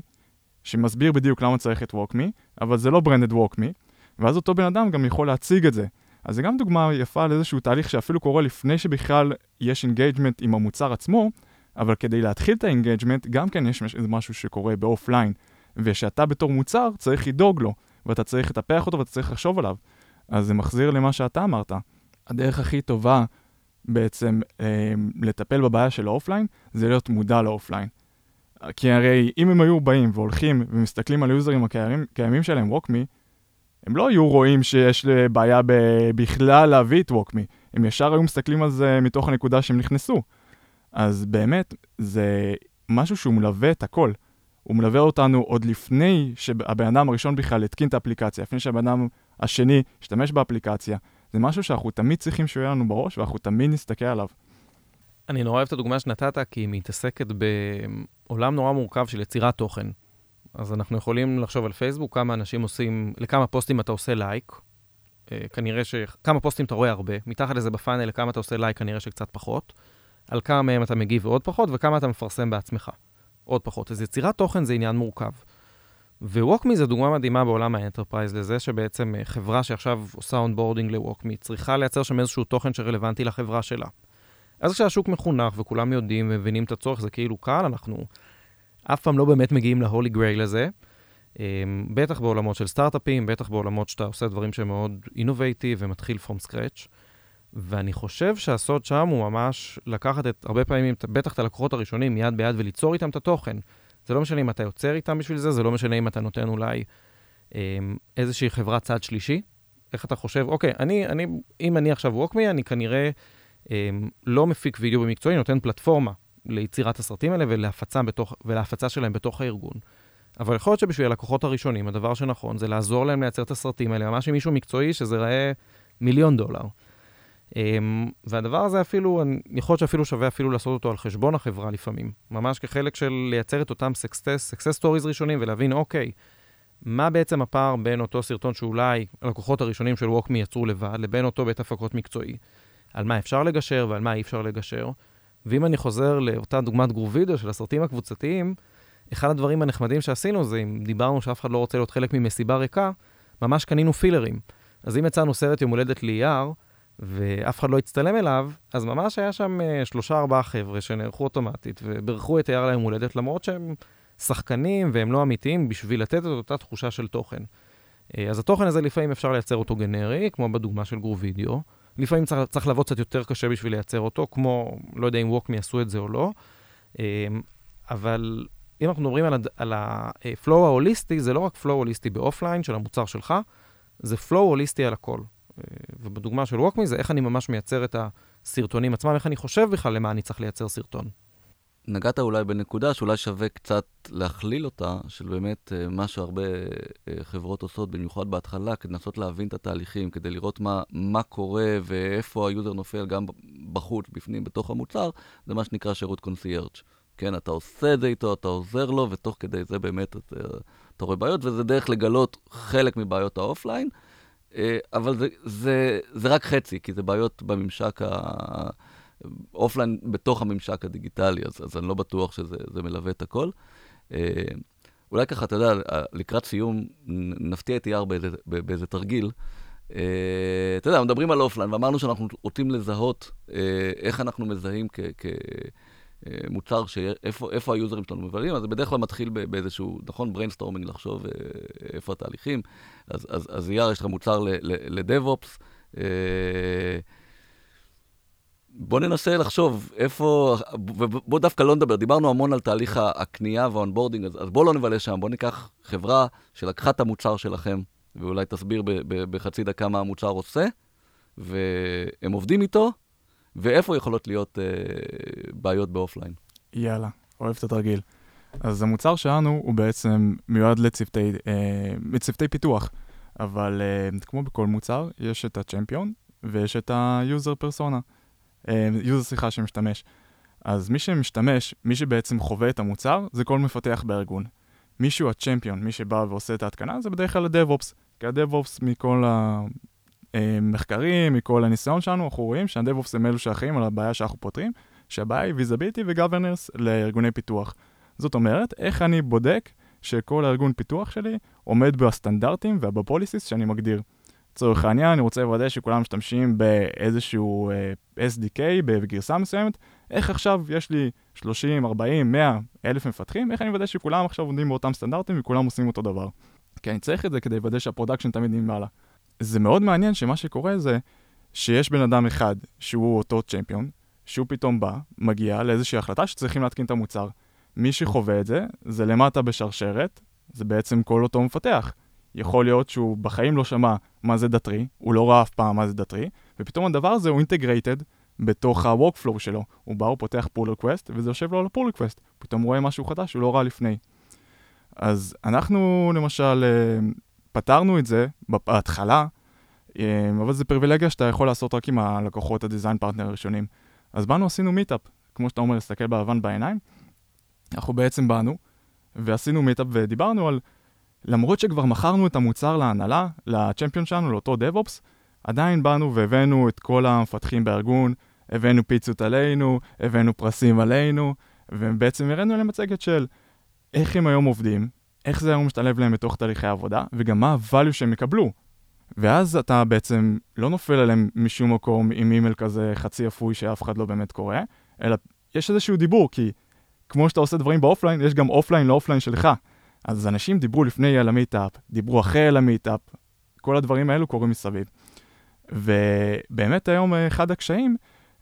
שמסביר בדיוק למה צריך את WalkMe, אבל זה לא ברנדד WalkMe, ואז אותו בן אדם גם יכול להציג את זה. אז זה גם דוגמה יפה לאיזשהו תהליך שאפילו קורה לפני שבכלל יש engagement עם המוצר עצמו, אבל כדי להתחיל את ה engagement, גם כן יש משהו שקורה באופליין, ושאתה בתור מוצר צריך לדאוג לו, ואתה צריך לטפח אותו ואתה צריך לחשוב עליו. אז זה מחזיר למה שאתה אמרת. הדרך הכי טובה בעצם אה, לטפל בבעיה של האופליין, זה להיות מודע לאופליין. כי הרי אם הם היו באים והולכים ומסתכלים על היוזרים הקיימים שלהם, WalkMe, הם לא היו רואים שיש בעיה ב- בכלל להביא את ווקמי, הם ישר היו מסתכלים על זה מתוך הנקודה שהם נכנסו. אז באמת, זה משהו שהוא מלווה את הכל. הוא מלווה אותנו עוד לפני שהבן אדם הראשון בכלל התקין את האפליקציה, לפני שהבן אדם השני השתמש באפליקציה. זה משהו שאנחנו תמיד צריכים שהוא יהיה לנו בראש, ואנחנו תמיד נסתכל עליו. אני נורא אוהב את הדוגמה שנתת, כי היא מתעסקת בעולם נורא מורכב של יצירת תוכן. אז אנחנו יכולים לחשוב על פייסבוק, כמה אנשים עושים, לכמה פוסטים אתה עושה לייק. אה, כנראה ש... כמה פוסטים אתה רואה הרבה, מתחת לזה ב funnel, לכמה אתה עושה לייק, כנראה שקצת פחות. על כמה מהם אתה מגיב ועוד פחות, וכמה אתה מפרסם בעצמך. עוד פחות. אז יצירת תוכן זה עניין מורכב. ו WalkMe זה דוגמה מדהימה בעולם ה enterprise לזה שבעצם אה, חברה שעכשיו עושה onboarding ל WalkMe צריכה לייצר שם איזשהו תוכן שרלוונטי לחברה שלה. אז כשהשוק מחונך וכולם יודעים ומבינים את הצורך, זה כאילו קל, אנחנו אף פעם לא באמת מגיעים ל holy grail הזה. אמ, בטח בעולמות של סטארט-אפים, בטח בעולמות שאתה עושה דברים שהם מאוד innovative ומתחיל from scratch. ואני חושב שהסוד שם הוא ממש לקחת את, הרבה פעמים, בטח את הלקוחות הראשונים, יד ביד וליצור איתם את התוכן. זה לא משנה אם אתה יוצר איתם בשביל זה, זה לא משנה אם אתה נותן אולי אמ, איזושהי חברת צד שלישי. איך אתה חושב, אוקיי, אני, אני, אם אני עכשיו WalkMe, אני כנראה אמ, לא מפיק וידאו במקצועי, נותן פלטפורמה ליצירת הסרטים האלה ולהפצה, בתוך, ולהפצה שלהם בתוך הארגון. אבל יכול להיות שבשביל הלקוחות הראשונים, הדבר שנכון זה לעזור להם לייצר את הסרטים האלה, ממש עם מישהו מקצועי שזה ראה מיליון דולר. Um, והדבר הזה אפילו, יכול להיות שאפילו שווה אפילו לעשות אותו על חשבון החברה לפעמים. ממש כחלק של לייצר את אותם success stories ראשונים ולהבין, אוקיי, מה בעצם הפער בין אותו סרטון שאולי הלקוחות הראשונים של ווקמי יצרו לבד, לבין אותו בית הפקות מקצועי. על מה אפשר לגשר ועל מה אי אפשר לגשר. ואם אני חוזר לאותה דוגמת גרוב וידאו של הסרטים הקבוצתיים, אחד הדברים הנחמדים שעשינו זה, אם דיברנו שאף אחד לא רוצה להיות חלק ממסיבה ריקה, ממש קנינו פילרים. אז אם יצאנו סרט יום הולדת לאייר, ואף אחד לא הצטלם אליו, אז ממש היה שם uh, שלושה ארבעה חבר'ה שנערכו אוטומטית, וברכו את אייר ליום הולדת, למרות שהם שחקנים והם לא אמיתיים, בשביל לתת את אותה תחושה של תוכן. Uh, אז התוכן הזה לפעמים אפשר לייצר אותו גנרי, כמו בדוגמה של גרוב וידאו. לפעמים צריך, צריך לעבוד קצת יותר קשה בשביל לייצר אותו, כמו, לא יודע אם ווקמי עשו את זה או לא. Uh, אבל אם אנחנו מדברים על ה-flow ההוליסטי, זה לא רק flow הוליסטי באופליין של המוצר שלך, זה flow הוליסטי על הכל. אה, ובדוגמה של ווקמי זה איך אני ממש מייצר את הסרטונים עצמם, איך אני חושב בכלל למה אני צריך לייצר סרטון. נגעת אולי בנקודה שאולי שווה קצת להכליל אותה, של באמת אה, מה שהרבה אה, חברות עושות, במיוחד בהתחלה, כדי לנסות להבין את התהליכים, כדי לראות מה, מה קורה ואיפה היוזר נופל גם בחוץ, בפנים, בתוך המוצר, זה מה שנקרא שירות קונסיירג'. כן, אתה עושה את זה איתו, אתה עוזר לו, ותוך כדי זה באמת אתה, אתה רואה בעיות, וזה דרך לגלות חלק מבעיות האופליין, אה, אבל זה, זה, זה רק חצי, כי זה בעיות בממשק האופליין בתוך הממשק הדיגיטלי, אז, אז אני לא בטוח שזה מלווה את הכל. אה, אולי ככה, אתה יודע, לקראת סיום, נפתיע את יאר באיזה, באיזה תרגיל. אה, אתה יודע, מדברים על אופליין, ואמרנו שאנחנו רוצים לזהות אה, איך אנחנו מזהים כ... כ- אה, שאיפה היוזרים שלנו מבלים, אז זה בדרך כלל מתחיל באיזשהו, נכון, brainstorming, לחשוב אה, איפה התהליכים. אז, יאר, יש לך מוצר ל DevOps. בוא ננסה לחשוב איפה, ובוא דווקא לא נדבר, דיברנו המון על תהליך הקנייה וה onboarding, אז, אז בוא לא נבלה שם, בוא ניקח חברה שלקחה את המוצר שלכם, ואולי תסביר בחצי דקה מה המוצר עושה, והם עובדים איתו, ואיפה יכולות להיות אה, בעיות באופליין. יאללה, אוהב את התרגיל. אז המוצר שלנו הוא בעצם מיועד לצוותי, אה, לצוותי פיתוח, אבל אה, כמו בכל מוצר, יש את ה champion ויש את ה user persona, אה, user סליחה שמשתמש. אז מי שמשתמש, מי שבעצם חווה את המוצר, זה כל מפתח בארגון. מישהו ה champion, מי שבא ועושה את ההתקנה, זה בדרך כלל ה DevOps. כי ה DevOps מכל אה, מחקרים, מכל הניסיון שלנו, אנחנו רואים שה DevOps הם אלו שאחראים על הבעיה שאנחנו פותרים, שהבעיה היא visibility ו governance לארגוני פיתוח. זאת אומרת, איך אני בודק שכל הארגון פיתוח שלי עומד בסטנדרטים וב policies שאני מגדיר. לצורך העניין, אני רוצה לוודא שכולם משתמשים באיזשהו אה, SDK בגרסה מסוימת, איך עכשיו יש לי 30, 40, 100 אלף מפתחים, איך אני מוודא שכולם עכשיו עומדים באותם סטנדרטים וכולם עושים אותו דבר. כי אני צריך את זה כדי לוודא שה production תמיד למעלה. זה מאוד מעניין שמה שקורה זה שיש בן אדם אחד שהוא אותו champion, שהוא פתאום בא, מגיע לאיזושהי החלטה שצריכים להתקין את המוצר. מי שחווה את זה, זה למטה בשרשרת, זה בעצם כל אותו מפתח. יכול להיות שהוא בחיים לא שמע מה זה Datree, הוא לא ראה אף פעם מה זה Datree, ופתאום הדבר הזה הוא integrated בתוך ה-workflow שלו. הוא בא, הוא פותח pull request, וזה יושב לו על ה-pull request. פתאום הוא רואה משהו חדש שהוא לא ראה לפני. אז אנחנו למשל אה, פתרנו את זה בהתחלה אמ, אבל זו פריבילגיה שאתה יכול לעשות רק עם הלקוחות ה design partner הראשונים. אז באנו, עשינו מיטאפ, כמו שאתה אומר, להסתכל בלבן בעיניים. אנחנו בעצם באנו, ועשינו מיטאפ ודיברנו על, למרות שכבר מכרנו את המוצר להנהלה, ל champion שלנו, לאותו DevOps, עדיין באנו והבאנו את כל המפתחים בארגון, הבאנו פיצות עלינו, הבאנו פרסים עלינו, ובעצם הראינו להם מצגת של איך הם היום עובדים, איך זה היום משתלב להם בתוך תהליכי העבודה, וגם מה ה-value שהם יקבלו. ואז אתה בעצם לא נופל עליהם משום מקום עם אימייל כזה חצי אפוי שאף אחד לא באמת קורא, אלא יש איזשהו דיבור, כי כמו שאתה עושה דברים באופליין, יש גם אופליין לאופליין שלך. אז אנשים דיברו לפני על המיטאפ, דיברו אחרי על המיטאפ, כל הדברים האלו קורים מסביב. ובאמת היום אחד הקשיים,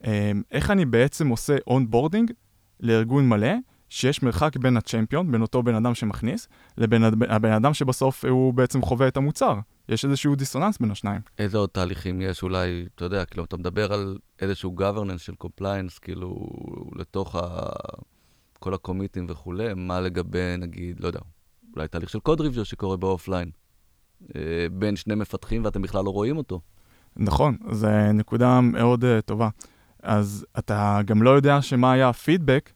אה, איך אני בעצם עושה onboarding לארגון מלא, שיש מרחק בין ה champion, בין אותו בן אדם שמכניס, לבין הבן אדם שבסוף הוא בעצם חווה את המוצר. יש איזשהו דיסוננס בין השניים. איזה עוד תהליכים יש אולי, אתה יודע, כאילו, אתה מדבר על איזשהו governance של compliance, כאילו, לתוך ה... כל הקומיטים וכולי, מה לגבי, נגיד, לא יודע, אולי תהליך של קוד ריוויו שקורה באופליין, אה, בין שני מפתחים ואתם בכלל לא רואים אותו. נכון, זו נקודה מאוד uh, טובה. אז אתה גם לא יודע שמה היה הפידבק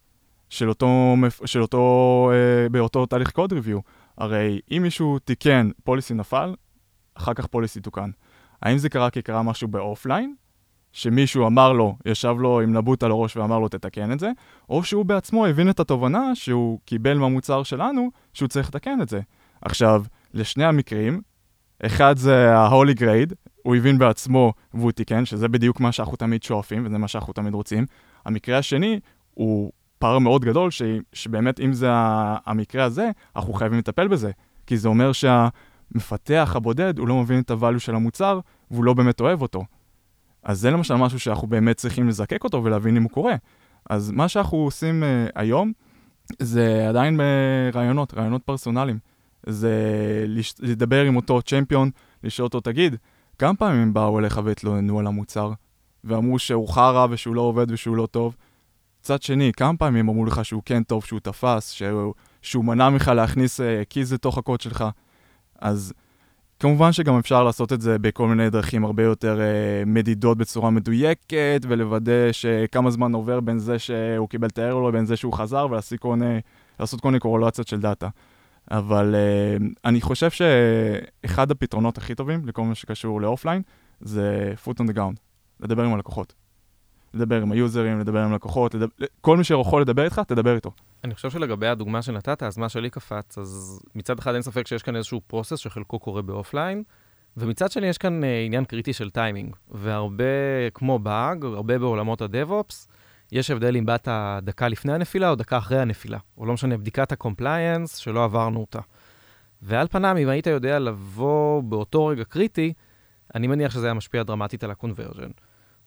של אותו, של אותו, uh, באותו תהליך קוד ריוויו. הרי אם מישהו תיקן, פוליסי נפל, אחר כך פוליסי תוקן. האם זה קרה כי קרה משהו באופליין, שמישהו אמר לו, ישב לו עם נבוט על הראש ואמר לו תתקן את זה, או שהוא בעצמו הבין את התובנה שהוא קיבל מהמוצר שלנו, שהוא צריך לתקן את זה. עכשיו, לשני המקרים, אחד זה ה-Holy Grade, הוא הבין בעצמו והוא תיקן, שזה בדיוק מה שאנחנו תמיד שואפים וזה מה שאנחנו תמיד רוצים. המקרה השני הוא פער מאוד גדול, ש, שבאמת אם זה המקרה הזה, אנחנו חייבים לטפל בזה. כי זה אומר שהמפתח הבודד, הוא לא מבין את הvalue של המוצר, והוא לא באמת אוהב אותו. אז זה למשל משהו שאנחנו באמת צריכים לזקק אותו ולהבין אם הוא קורה. אז מה שאנחנו עושים uh, היום, זה עדיין ברעיונות, רעיונות פרסונליים. זה לש... לדבר עם אותו צ'מפיון, לשאול אותו, תגיד, כמה פעמים הם באו אליך והתלוננו על המוצר, ואמרו שהוא חרא ושהוא לא עובד ושהוא לא טוב? מצד שני, כמה פעמים אמרו לך שהוא כן טוב, שהוא תפס, שהוא, שהוא מנע ממך להכניס uh, קיז לתוך הקוד שלך? אז כמובן שגם אפשר לעשות את זה בכל מיני דרכים הרבה יותר uh, מדידות בצורה מדויקת, ולוודא שכמה זמן עובר בין זה שהוא קיבל את הארור לבין זה שהוא חזר, ולעשות כל מיני קורולציות של דאטה. אבל uh, אני חושב שאחד הפתרונות הכי טובים לכל מה שקשור לאופליין, זה foot on the ground, לדבר עם הלקוחות. לדבר עם היוזרים, לדבר עם לקוחות, לדבר... כל מי שיכול לדבר איתך, תדבר איתו. אני חושב שלגבי הדוגמה שנתת, אז מה שלי קפץ, אז מצד אחד אין ספק שיש כאן איזשהו process שחלקו קורה באופליין, ומצד שני יש כאן uh, עניין קריטי של טיימינג, והרבה, כמו באג, הרבה בעולמות ה DevOps, יש הבדל אם באת דקה לפני הנפילה או דקה אחרי הנפילה, או לא משנה, בדיקת ה compliance שלא עברנו אותה. ועל פניו, אם היית יודע לבוא באותו רגע קריטי, אני מניח שזה היה משפיע דרמטית על ה conversion.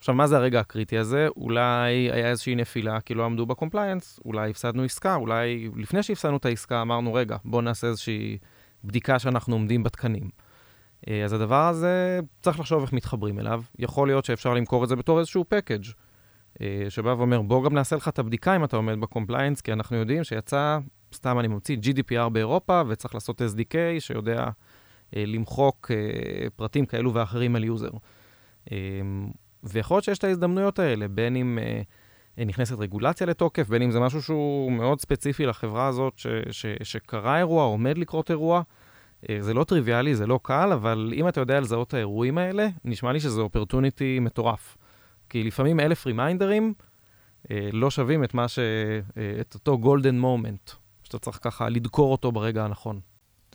עכשיו, מה זה הרגע הקריטי הזה? אולי היה איזושהי נפילה כי לא עמדו ב compliance, אולי הפסדנו עסקה, אולי לפני שהפסדנו את העסקה אמרנו, רגע, בואו נעשה איזושהי בדיקה שאנחנו עומדים בתקנים. אה, אז הדבר הזה, צריך לחשוב איך מתחברים אליו. יכול להיות שאפשר למכור את זה בתור איזשהו package אה, שבא ואומר, בוא גם נעשה לך את הבדיקה אם אתה עומד ב compliance, כי אנחנו יודעים שיצא, סתם אני ממציא, GDPR באירופה, וצריך לעשות SDK שיודע אה, למחוק פרטים כאלו ואחרים על יוזר. ויכול להיות שיש את ההזדמנויות האלה, בין אם אה, נכנסת רגולציה לתוקף, בין אם זה משהו שהוא מאוד ספציפי לחברה הזאת, ש, ש, שקרה אירוע, עומד לקרות אירוע. אה, זה לא טריוויאלי, זה לא קל, אבל אם אתה יודע לזהות את האירועים האלה, נשמע לי שזה opportunity מטורף. כי לפעמים אלף רימיינדרים אה, לא שווים את מה ש... אה, את אותו golden moment, שאתה צריך ככה לדקור אותו ברגע הנכון.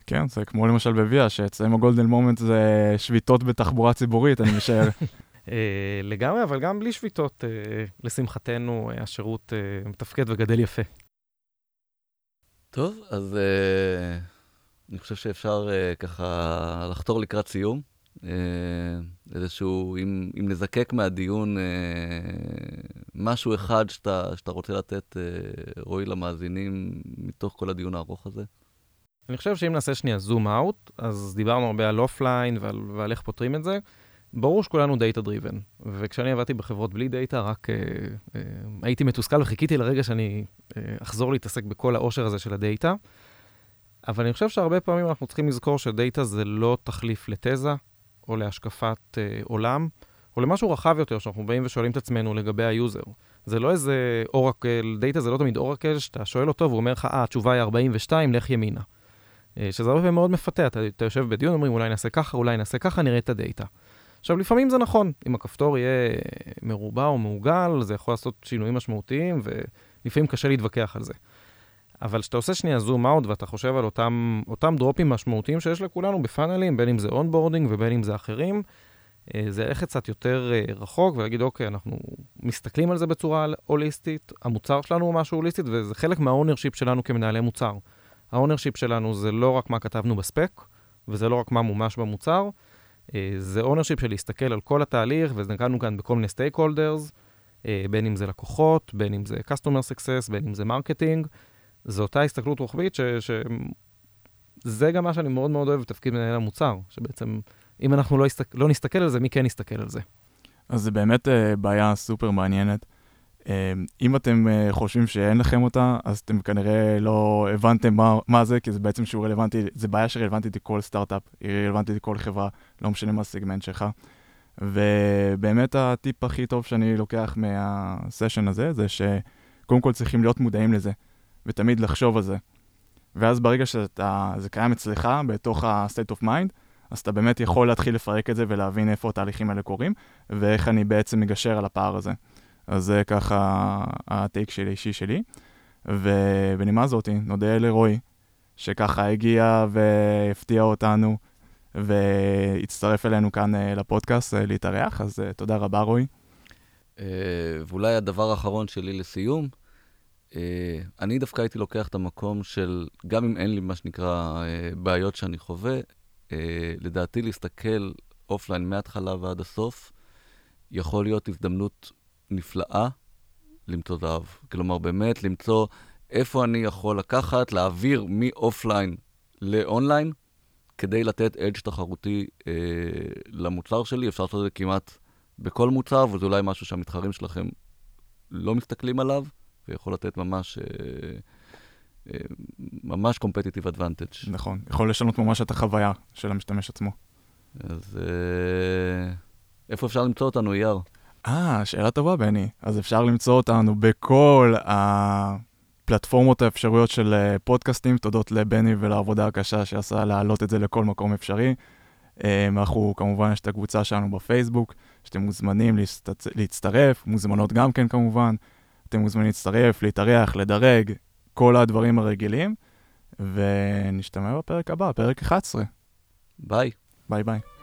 כן, זה כמו למשל ב Via, שאצלם ה golden moment זה שביתות בתחבורה ציבורית, אני משער. (laughs) אה, לגמרי, אבל גם בלי שביתות, אה, לשמחתנו, אה, השירות מתפקד וגדל יפה. טוב, אז uh, אני חושב שאפשר uh, ככה לחתור לקראת סיום. Uh, איזשהו, אם, אם נזקק מהדיון uh, משהו אחד שאתה, שאתה רוצה לתת, uh, רועי, למאזינים, מתוך כל הדיון הארוך הזה. אני חושב שאם נעשה שנייה zoom out, אז דיברנו הרבה על אופליין ועל, ועל איך פותרים את זה. ברור שכולנו data driven, וכשאני עבדתי בחברות בלי דאטה, רק אה, אה, הייתי מתוסכל וחיכיתי לרגע שאני אה, אחזור להתעסק בכל העושר הזה של הדאטה. אבל אני חושב שהרבה פעמים אנחנו צריכים לזכור שדאטה זה לא תחליף לתזה, או להשקפת אה, עולם, או למשהו רחב יותר, שאנחנו באים ושואלים את עצמנו לגבי היוזר. זה לא איזה oracle, דאטה זה לא תמיד oracle, שאתה שואל אותו והוא אומר לך, אה, התשובה היא 42, לך ימינה. אה, שזה הרבה פעמים מאוד מפתה, אתה, אתה יושב בדיון, אומרים, אולי נעשה ככה, אולי נעשה ככה, נראה את הדאטה. עכשיו, לפעמים זה נכון, אם הכפתור יהיה מרובע או מעוגל, זה יכול לעשות שינויים משמעותיים, ולפעמים קשה להתווכח על זה. אבל כשאתה עושה שנייה zoom out ואתה חושב על אותם, אותם דרופים משמעותיים שיש לכולנו בפאנלים, בין אם זה onboarding ובין אם זה אחרים, אה, זה ללכת קצת יותר אה, רחוק ולהגיד, אוקיי, אנחנו מסתכלים על זה בצורה הוליסטית, המוצר שלנו הוא משהו הוליסטית, וזה חלק מה ownership שלנו כמנהלי מוצר. ה ownership שלנו זה לא רק מה כתבנו ב spec, וזה לא רק מה מומש במוצר, זה ownership של להסתכל על כל התהליך, וזה נגענו כאן בכל מיני stakeholders, בין אם זה לקוחות, בין אם זה customer success, בין אם זה marketing. זו אותה הסתכלות רוחבית, ש... ש... גם מה שאני מאוד מאוד אוהב בתפקיד מנהל המוצר, שבעצם אם אנחנו לא, הסתק... לא נסתכל על זה, מי כן יסתכל על זה? אז זה באמת uh, בעיה סופר מעניינת. Uh, אם אתם uh, חושבים שאין לכם אותה, אז אתם כנראה לא הבנתם מה, מה זה, כי זה בעצם שהוא רלוונטי, זה בעיה שרלוונטית לכל סטארט-אפ, היא רלוונטית לכל חברה, לא משנה מה הסגמנט שלך. ובאמת הטיפ הכי טוב שאני לוקח מהסשן הזה, זה שקודם כל צריכים להיות מודעים לזה. ותמיד לחשוב על זה. ואז ברגע שזה קיים אצלך, בתוך ה-state of mind, אז אתה באמת יכול להתחיל לפרק את זה ולהבין איפה התהליכים האלה קורים, ואיך אני בעצם מגשר על הפער הזה. אז זה ככה הטייק שלי, אישי שלי. ובנימה זאתי, נודה לרועי, שככה הגיע והפתיע אותנו, והצטרף אלינו כאן אה, לפודקאסט אה, להתארח, אז אה, תודה רבה, רועי. ואולי הדבר האחרון שלי לסיום, אני דווקא הייתי לוקח את המקום של, גם אם אין לי מה שנקרא בעיות שאני חווה, לדעתי להסתכל אופליין מההתחלה ועד הסוף, יכול להיות הזדמנות נפלאה למצוא זהב. כלומר, באמת למצוא איפה אני יכול לקחת, להעביר מאופליין לאונליין, כדי לתת אדג' תחרותי אה, למוצר שלי. אפשר לעשות את זה כמעט בכל מוצר, וזה אולי משהו שהמתחרים שלכם לא מסתכלים עליו. ויכול לתת ממש... אה, אה, ממש competitive advantage. נכון, יכול לשנות ממש את החוויה של המשתמש עצמו. אז אה, איפה אפשר למצוא אותנו, אייר? אה, שאלה טובה, בני. אז אפשר למצוא אותנו בכל הפלטפורמות האפשריות של פודקאסטים, תודות לבני ולעבודה הקשה שעשה להעלות את זה לכל מקום אפשרי. אנחנו, כמובן, יש את הקבוצה שלנו בפייסבוק, שאתם מוזמנים להצטרף, להצטרף, מוזמנות גם כן כמובן. אתם מוזמנים להצטרף, להתארח, לדרג, כל הדברים הרגילים, ונשתמע בפרק הבא, פרק 11. ביי. ביי ביי.